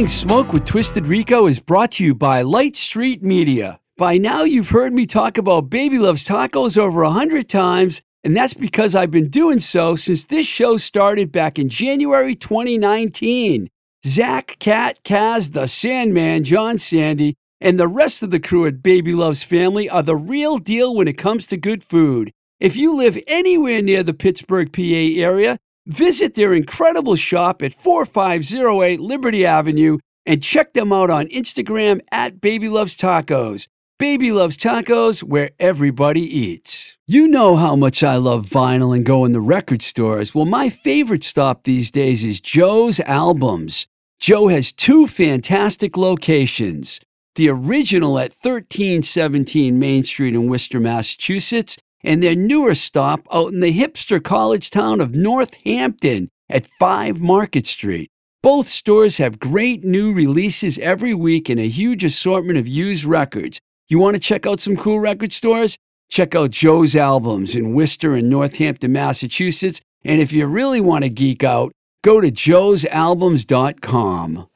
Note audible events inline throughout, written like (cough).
Blowing Smoke with Twisted Rico is brought to you by Light Street Media. By now, you've heard me talk about Baby Loves Tacos over a hundred times, and that's because I've been doing so since this show started back in January 2019. Zach, Cat, Kaz, the Sandman, John Sandy, and the rest of the crew at Baby Loves Family are the real deal when it comes to good food. If you live anywhere near the Pittsburgh, PA area, visit their incredible shop at 4508 Liberty Avenue and check them out on Instagram at Baby Loves Tacos. Baby Loves Tacos, where everybody eats. You know how much I love vinyl and go in the record stores. Well, my favorite stop these days is Joe's Albums. Joe has two fantastic locations the original at 1317 Main Street in Worcester, Massachusetts, and their newer stop out in the hipster college town of Northampton at 5 Market Street. Both stores have great new releases every week and a huge assortment of used records. You want to check out some cool record stores? Check out Joe's Albums in Worcester and Northampton, Massachusetts. And if you really want to geek out, go to joesalbums.com.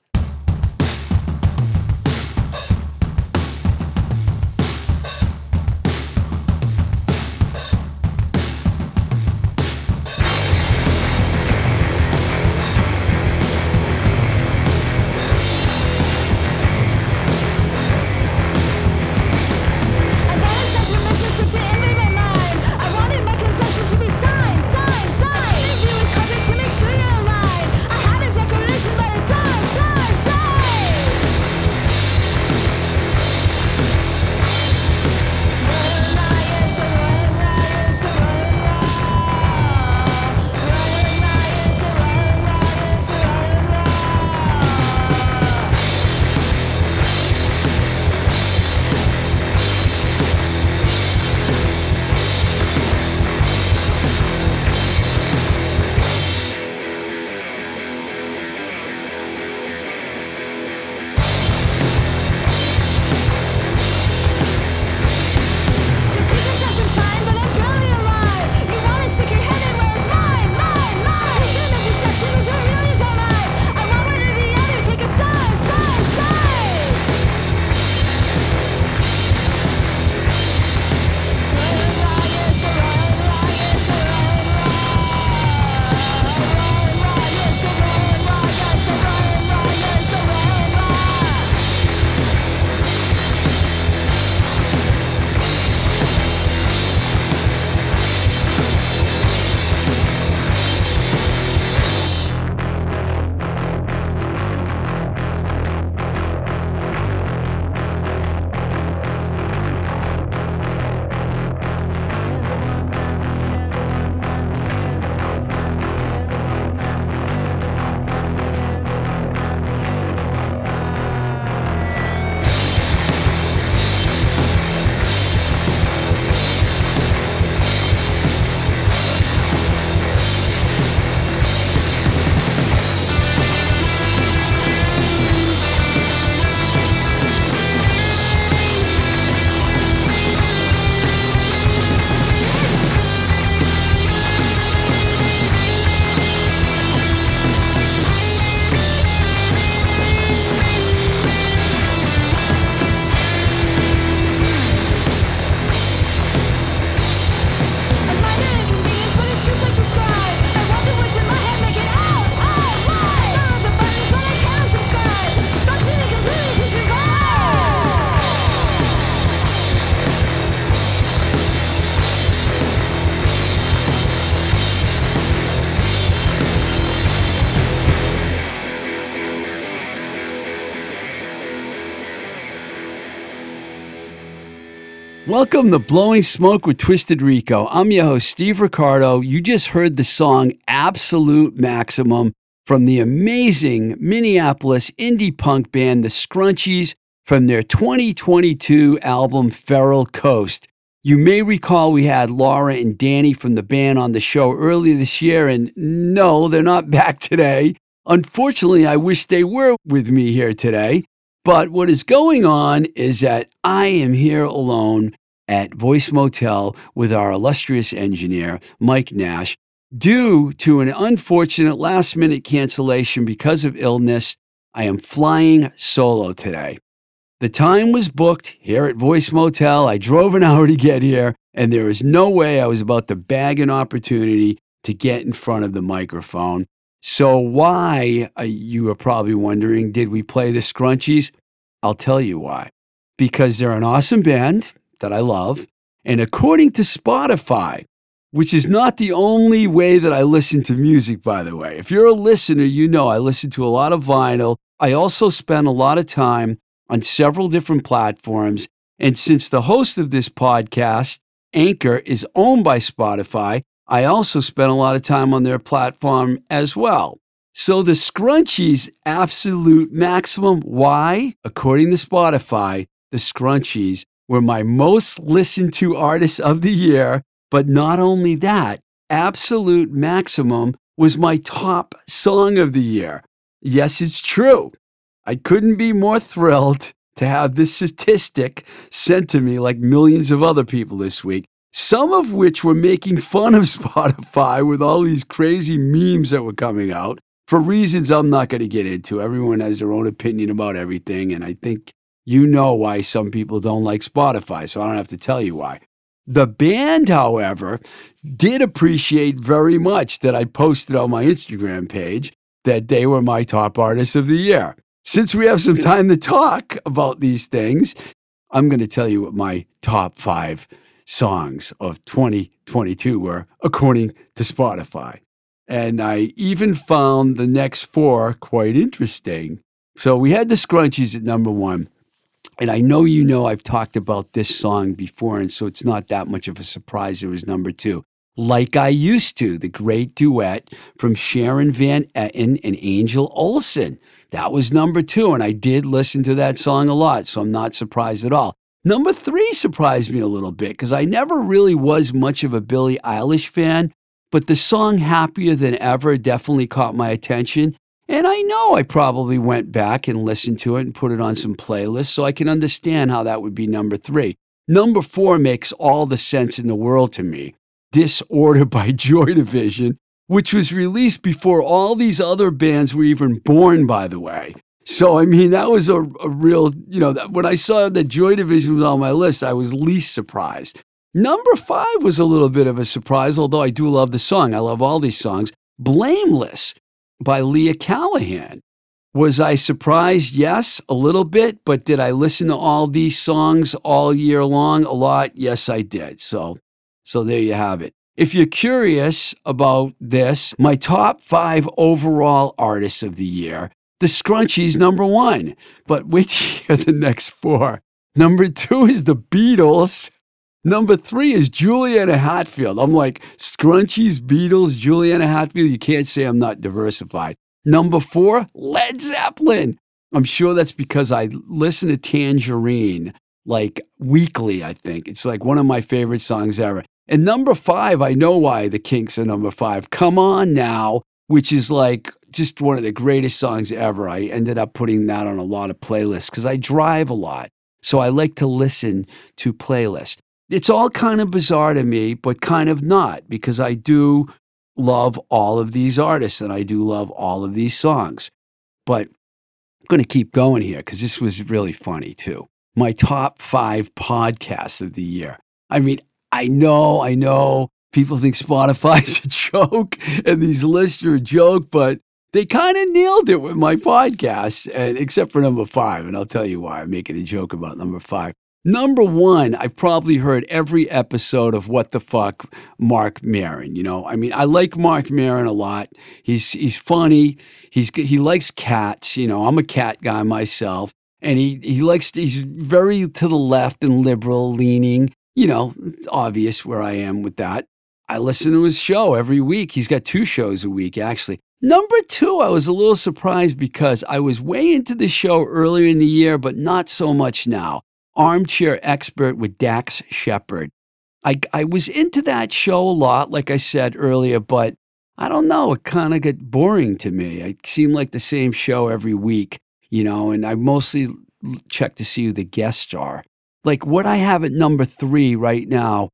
Welcome to Blowing Smoke with Twisted Rico. I'm your host, Steve Ricardo. You just heard the song Absolute Maximum from the amazing Minneapolis indie punk band, The Scrunchies, from their 2022 album, Feral Coast. You may recall we had Laura and Danny from the band on the show earlier this year, and no, they're not (laughs) back today. Unfortunately, I wish they were with me here today. But what is going on is that I am here alone at Voice Motel with our illustrious engineer, Mike Nash, due to an unfortunate last minute cancellation because of illness. I am flying solo today. The time was booked here at Voice Motel. I drove an (laughs) hour to get here, and there was no way I was about to bag an opportunity to get in front of the microphone. So, why, uh, you are probably wondering, did we play the Scrunchies? I'll tell you why. Because they're an awesome band that I love. And according to Spotify, which is not the only way that I listen to music, by the way. If you're a listener, you know I listen to a lot of vinyl. I also spend a lot of time on several different platforms. And since the host of this podcast, Anchor, is owned by Spotify, I also spend a lot of time on their platform as well. So the Scrunchies absolute maximum. Why? According to Spotify, the Scrunchies were my most listened to artists of the year. But not only that, absolute maximum was my top song of the year. Yes, it's true. I couldn't be more thrilled to have this statistic sent to me like millions of other people this week, some of which were making fun of (laughs) Spotify with all these crazy memes that were coming out for reasons I'm not going to get into. Everyone has their own opinion about everything, and I think you know why some people don't like Spotify, so I don't have to tell you why. The band, however, did appreciate very much that I posted on my Instagram page that they were my top artists of the year. Since we have some time to talk about these things, I'm going to tell you what my top five songs of 2022 were, according to Spotify. And I even found the next four quite interesting. So we had the Scrunchies at number one. And I know you know I've talked about this song before, and so it's not that much of a surprise it was number two. Like I Used to, the great duet from Sharon Van Etten and Angel Olsen. That was number two, and I did listen to that song a lot, so I'm not surprised at all. Number three surprised me a little bit because I never really was much of a Billie Eilish fan, but the song Happier Than Ever definitely caught my attention. And I know I probably went back and listened to it and put it on some playlists, so I can understand how that would be number three. Number four makes all the sense in the world to me. Disorder (laughs) by Joy Division, which was released before all these other bands were even born, by the way. So, I mean, that was a, a real, you know, that, when I saw that Joy Division was on my list, I was least surprised. Number five was a little bit of a surprise, although I do love the song. I love all these songs. Blameless by Leah Callahan. Was I surprised? Yes, a little bit. But did I listen to all these songs all year long? A lot? Yes, I did. So, so there you have it. If you're curious about this, my top five overall artists of the year, the Scrunchies number one. But which (laughs) are the next four? Number two is the Beatles. Number three is Juliana Hatfield. I'm like, Scrunchies, Beatles, Juliana Hatfield. You can't say I'm not diversified. Number four, Led Zeppelin. I'm sure that's because I listen to Tangerine like weekly, I think. It's like one of my favorite songs ever. And number five, I know why the Kinks are number five. Come on now, which is like just one of the greatest songs ever. I ended up putting that on a lot of playlists because I drive a lot. So I like to listen to playlists. It's all kind of bizarre to me, but kind of not because I do love all of these artists and I do love all of these songs. But I'm going to keep going here because this was really funny too. My top five podcasts of the year. I mean, I know, I know people think Spotify's (laughs) a joke and these lists are a joke, but they kind of nailed it with my podcast, and except for number five. And I'll tell you why I'm making a joke about number five. Number one, I've probably heard every episode of What the Fuck, Marc Maron. You know, I mean, I like Marc Maron a lot. He's he's funny. He's he likes cats. You know, I'm a cat guy myself, and he he likes he's very to the left and liberal leaning. You know, obvious where I am with that. I listen to his show every week. He's got two shows a week, actually. Number two, I was a little surprised because I was way into the show earlier in the year, but not so much now. Armchair Expert with Dax Shepard. I, I was into that show a lot, like I said earlier, but I don't know, it kind of got boring to me. It seemed like the same show every week, you know, and I mostly check to see who the guests are. Like what I have at number three right now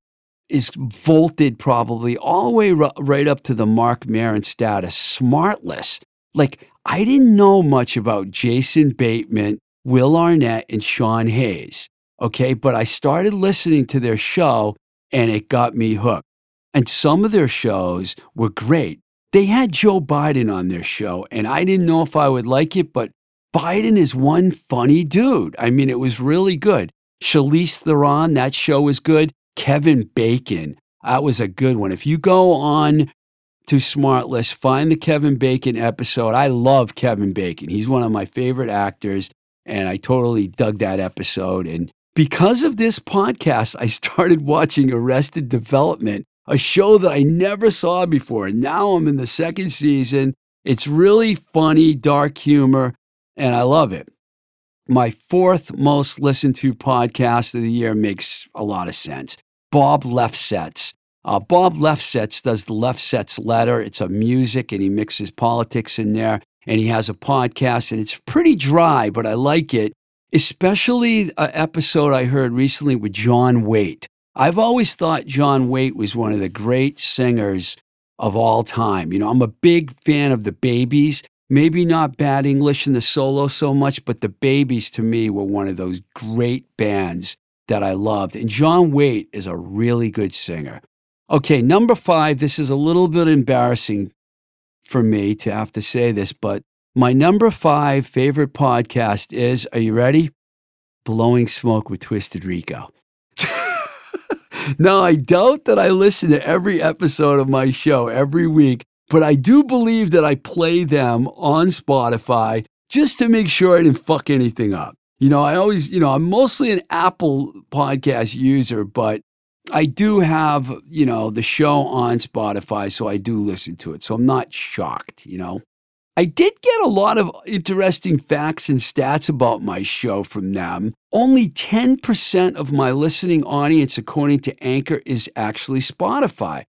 is vaulted probably all the way right up to the Marc Maron status, Smartless. Like, I didn't know much about Jason Bateman, Will Arnett, and Sean Hayes. Okay. But I started listening to their show and it got me hooked. And some of their shows were great. They had Joe Biden on their show, and I didn't know if I would like it, but Biden is one funny dude. I mean, it was really good. Charlize Theron, that show was good. Kevin Bacon, that was a good one. If you go on to SmartLess, find the Kevin Bacon episode. I love Kevin Bacon. He's one of my favorite actors, and I totally dug that episode. And because of this podcast, I started watching Arrested Development, a show that I never saw before. And now I'm in the second season. It's really funny, dark humor, and I love it. My fourth most listened to podcast of the year makes a lot of sense. Bob Lefsetz. Uh, Bob Lefsetz does the Lefsetz letter. It's a music and he mixes politics in there. And he has a podcast and it's pretty dry, but I like it, especially an episode I heard recently with John Waite. I've always thought John Waite was one of the great singers of all time. You know, I'm a big fan of the Babys. Maybe not Bad English in the solo so much, but the Babys to me were one of those great bands that I loved. And John Waite is a really good singer. Okay, number five, this is a little bit embarrassing for me to have to say this, but my number five favorite podcast is, are you ready? Blowing Smoke with Twisted Rico. (laughs) now, I doubt that I listen to every episode of my show every week, but I do believe that I play them on Spotify just to make sure I didn't fuck anything up. You know, I always, you know, I'm mostly an Apple podcast user, but I do have, you know, the show on Spotify, so I do listen to it. So I'm not shocked, you know. I did get a lot of interesting facts and stats about my show from them. Only 10% of my listening audience, according to Anchor, is actually Spotify.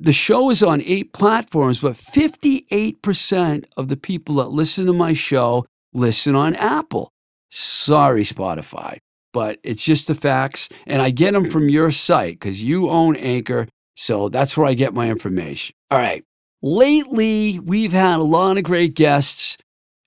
The show is on eight platforms, but 58% of the people that listen to my show listen on Apple. Sorry, Spotify, but it's just the facts. And I get them from your site because you own Anchor. So that's where I get my information. All right. Lately, we've had a lot of great guests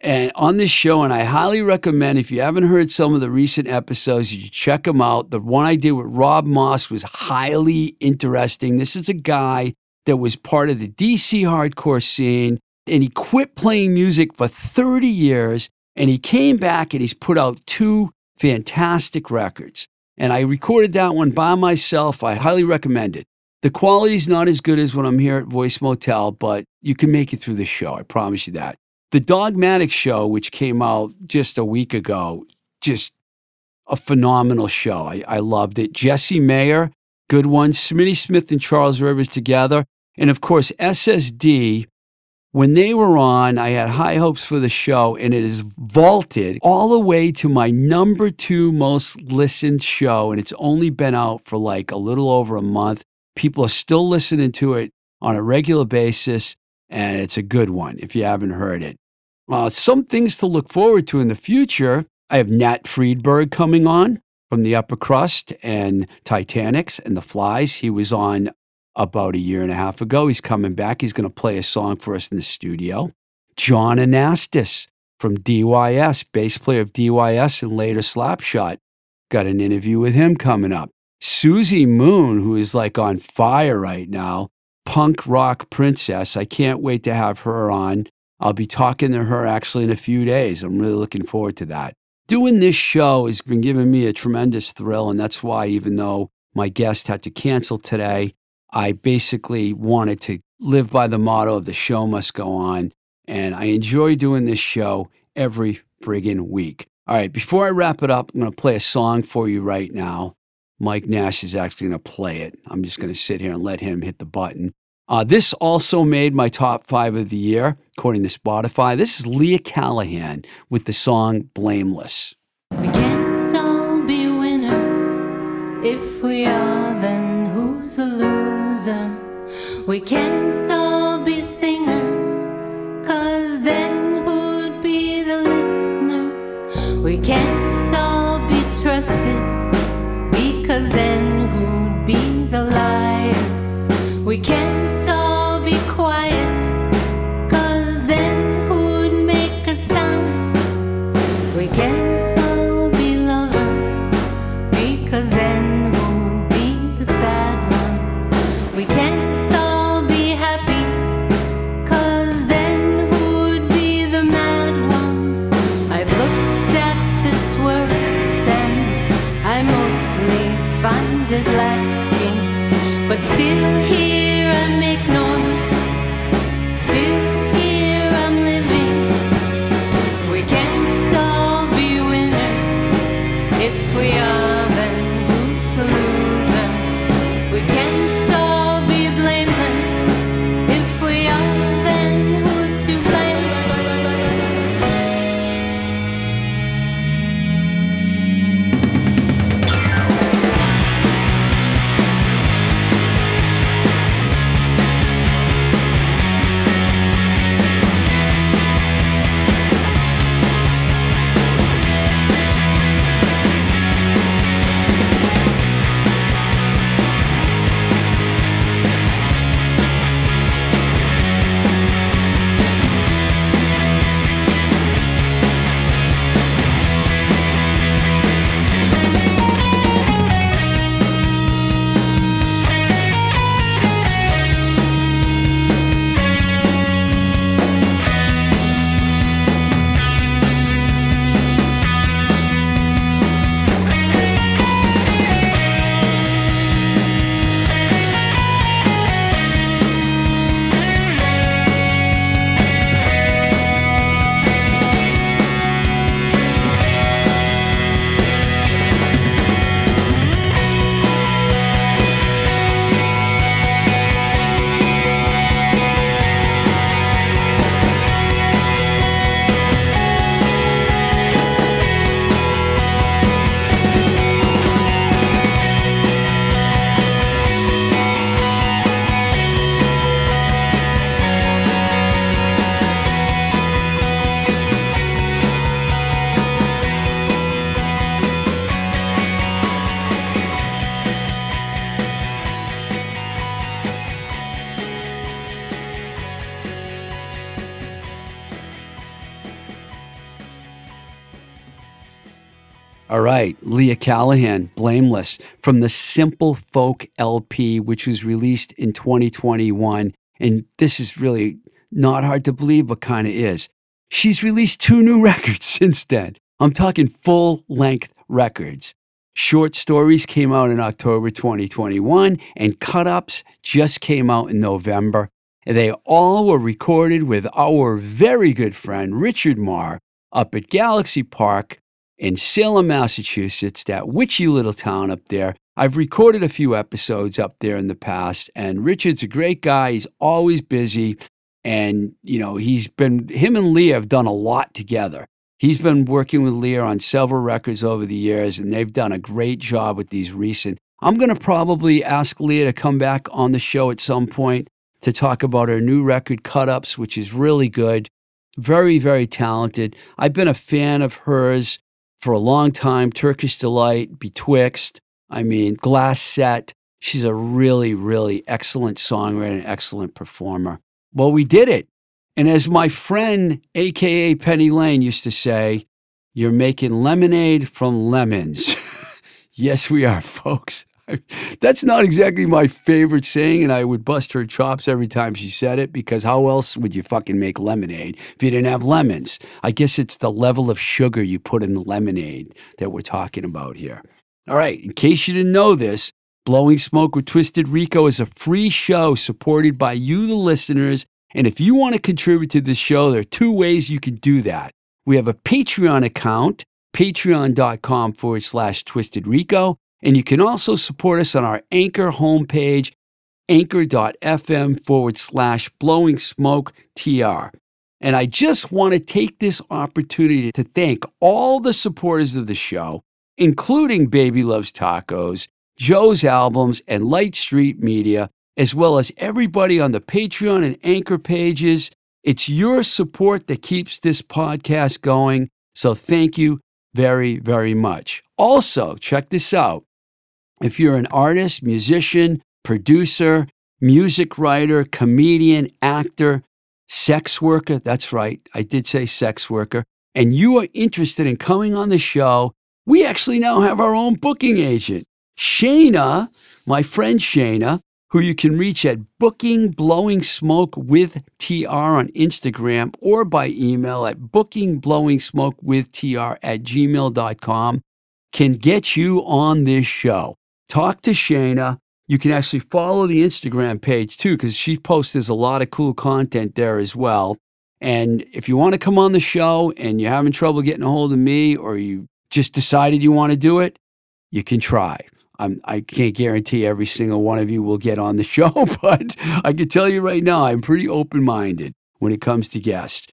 and on this show, and I highly recommend if you haven't heard some of the recent episodes, you check them out. The one I did with Rob Moss was highly interesting. This is a guy that was part of the DC hardcore scene, and he quit playing music for 30 years, and he came back and he's put out two fantastic records. And I recorded that one by myself. I highly recommend it. The quality's not as good as when I'm here at Voice Motel, but you can make it through the show. I promise you that. The Dogmatic Show, which came out just a week ago, just a phenomenal show. I, I loved it. Jesse Mayer, good one. Smitty Smith and Charles Rivers together. And of course, SSD, when they were on, I had high hopes for the show, and it is vaulted all the way to my number two most listened show. And it's only been out for like a little over a month. People are still listening to it on a regular basis, and it's a good one if you haven't heard it. Uh, some things to look forward to in the future. I have Nat Freedberg coming on from the Upper Crust and Titanics and The Flies. He was on about a year and a half ago. He's coming back. He's going to play a song for us in the studio. Jon Anastas from DYS, bass player of DYS and later Slapshot. Got an interview with him coming up. Suzi Moon, who is like on fire right now, punk rock princess. I can't wait to have her on. I'll be talking to her actually in a few days. I'm really looking forward to that. Doing this show has been giving me a tremendous thrill, and that's why, even though my guest had to cancel today, I basically wanted to live by the motto of the show must go on. And I enjoy doing this show every friggin' week. All right, before I wrap it up, I'm going to play a song for you right now. Mike Nash is actually going to play it. I'm just going to sit here and let him hit the button. Uh, this also made my top five of the year, according to Spotify. This is Leah Callahan with the song Blameless. If we are, then who's the loser? We can't just like but still here. All right, Leah Callahan, Blameless, from the Simple Folk LP, which was released in 2021. And this is really not hard to believe, but kind of is. She's released two new (laughs) records since then. I'm talking full length records. Short Stories came out in October 2021, and Cut Ups just came out in November. They all were recorded with our very good friend Richard Marr up at Galaxy Park in Salem, Massachusetts, that witchy little town up there. I've recorded a few episodes up there in the past, and Richard's a great guy. He's always busy. And, you know, he's been, him and Leah have done a lot together. He's been working with Leah on several records over the years, and they've done a great job with these recent. I'm going to probably ask Leah to come back on the show at some point to talk about her new record, Cut Ups, which is really good. Very, very talented. I've been a fan of hers for a long time. Turkish Delight, Betwixt, I mean, Glass Set. She's a really, really excellent songwriter and excellent performer. Well, we did it. And as my friend, AKA Penny Lane, used to say, you're making lemonade from lemons. (laughs) yes, we are, folks. (laughs) That's not exactly my favorite saying, and I would bust her chops every time she said it because how else would you fucking make lemonade if you didn't have lemons? I guess it's the level of sugar you put in the lemonade that we're talking about here. All right, in case you didn't know this, Blowing Smoke with Twisted Rico is a free show supported by you, the listeners. And if you want to contribute to this show, there are two ways you can do that. We have a Patreon account, patreon.com forward slash Twisted Rico. And you can also support us on our Anchor homepage, anchor.fm forward slash blowing smoke TR. And I just want to take this opportunity to thank all the supporters of the show, including Baby Loves Tacos, Joe's Albums, and Light Street Media, as well as everybody on the Patreon and Anchor pages. It's your support that keeps this podcast going. So thank you very, very much. Also, check this out. If you're an artist, musician, producer, music writer, comedian, actor, sex worker, that's right, I did say sex worker, and you are interested in coming on the show, we actually now have our own booking agent. Shayna, my friend Shayna, who you can reach at Booking Blowing Smoke with TR on Instagram or by email at bookingblowingsmokewithtr at gmail.com, can get you on this show. Talk to Shayna. You can actually follow the Instagram page too, because she posts a lot of cool content there as well. And if you want to come on the show and you're having trouble getting a hold of me or you just decided you want to do it, you can try. I'm, I can't guarantee every single one of you will get on the (laughs) show, but I can tell you right now, I'm pretty open minded when it comes to guests.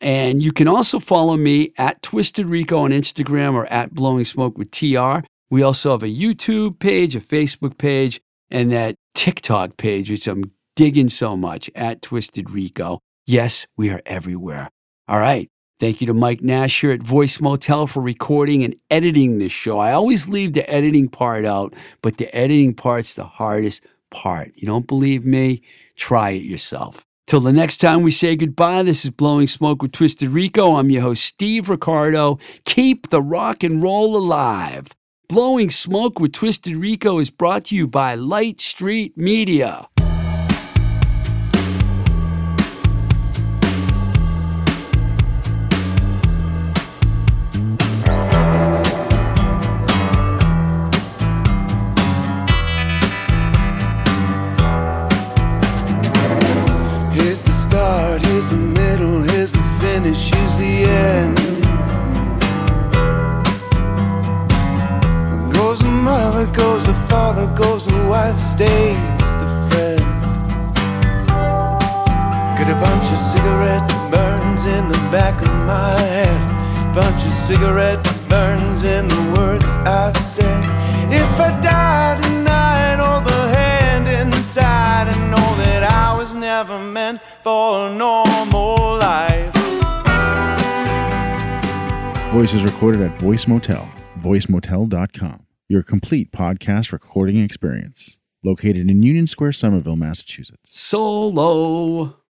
And you can also follow me at Twisted Rico on Instagram or at Blowing Smoke with TR. We also have a YouTube page, a Facebook page, and that TikTok page, which I'm digging so much at Twisted Rico. Yes, we are everywhere. All right. Thank you to Mike Nash here at Voice Motel for recording and editing this show. I always leave the editing part out, but the editing part's the hardest part. You don't believe me? Try it yourself. Till the next time we say goodbye, this is Blowing Smoke with Twisted Rico. I'm your host, Steve Ricardo. Keep the rock and roll alive. Blowing Smoke with Twisted Rico is brought to you by Light Street Media. Here's the start, here's the middle, here's the finish, here's the end. Father, goes the wife, stays the friend. Got a bunch of cigarette burns in the back of my head. Bunch of cigarette burns in the words I've said. If I die tonight, or the hand inside, and know that I was never meant for a normal life. Voice is recorded at Voice Motel, voicemotel.com, your complete podcast recording experience. Located in Union Square, Somerville, Massachusetts. Solo.